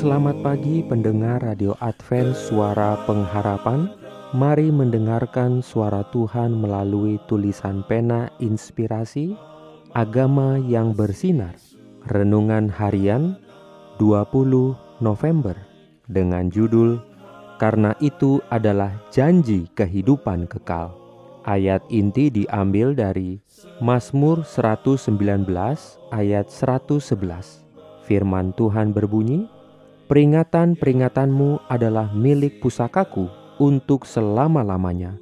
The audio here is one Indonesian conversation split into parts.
Selamat pagi pendengar Radio Advent Suara Pengharapan. Mari mendengarkan suara Tuhan melalui tulisan pena inspirasi Agama yang bersinar. Renungan harian 20 November Dengan judul Karena itu adalah janji kehidupan kekal. Ayat inti diambil dari Mazmur 119 ayat 111 Firman Tuhan berbunyi, Peringatan-peringatanmu adalah milik pusakaku untuk selama-lamanya,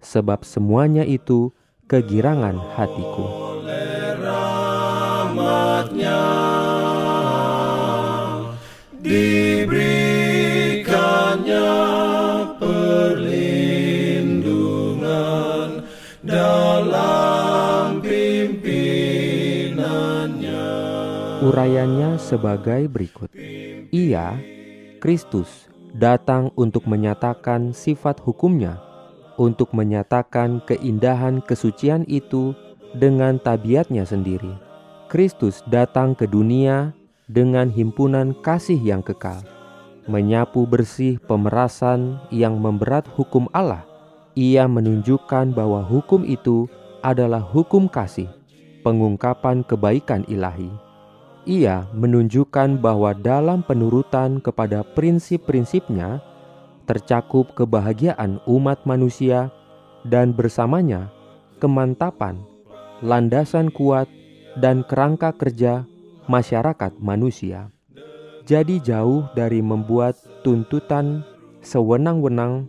sebab semuanya itu kegirangan hatiku. rahmatnya diberikannya perlindungan dalam pimpinannya Urayanya sebagai berikut. Ia, Kristus, datang untuk menyatakan sifat hukumnya, untuk menyatakan keindahan kesucian itu dengan tabiatnya sendiri. Kristus datang ke dunia dengan himpunan kasih yang kekal, menyapu bersih pemerasan yang memberat hukum Allah. Ia menunjukkan bahwa hukum itu adalah hukum kasih, pengungkapan kebaikan ilahi. Ia menunjukkan bahwa dalam penurutan kepada prinsip-prinsipnya tercakup kebahagiaan umat manusia dan bersamanya kemantapan, landasan kuat, dan kerangka kerja masyarakat manusia. Jadi jauh dari membuat tuntutan sewenang-wenang,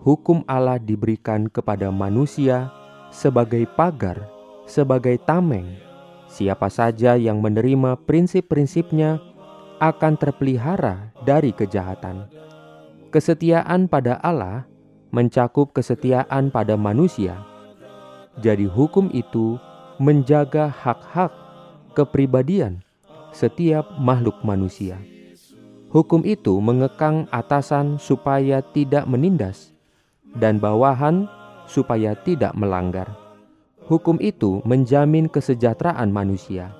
hukum Allah diberikan kepada manusia sebagai pagar, sebagai tameng, Siapa saja yang menerima prinsip-prinsipnya akan terpelihara dari kejahatan. Kesetiaan pada Allah mencakup kesetiaan pada manusia. Jadi hukum itu menjaga hak-hak kepribadian setiap makhluk manusia. Hukum itu mengekang atasan supaya tidak menindas dan bawahan supaya tidak melanggar. Hukum itu menjamin kesejahteraan manusia,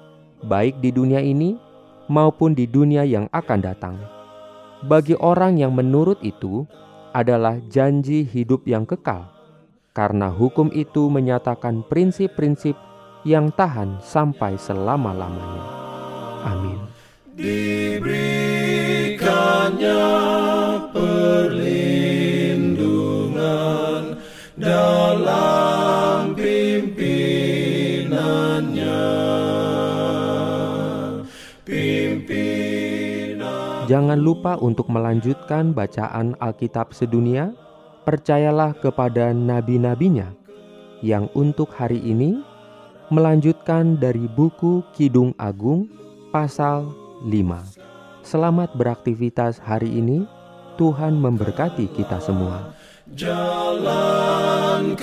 baik di dunia ini maupun di dunia yang akan datang. Bagi orang yang menurut itu adalah janji hidup yang kekal, karena hukum itu menyatakan prinsip-prinsip yang tahan sampai selama-lamanya. Amin. Jangan lupa untuk melanjutkan bacaan Alkitab sedunia. Percayalah kepada nabi-nabinya yang untuk hari ini melanjutkan dari buku Kidung Agung pasal 5. Selamat beraktivitas hari ini. Tuhan memberkati kita semua. jalan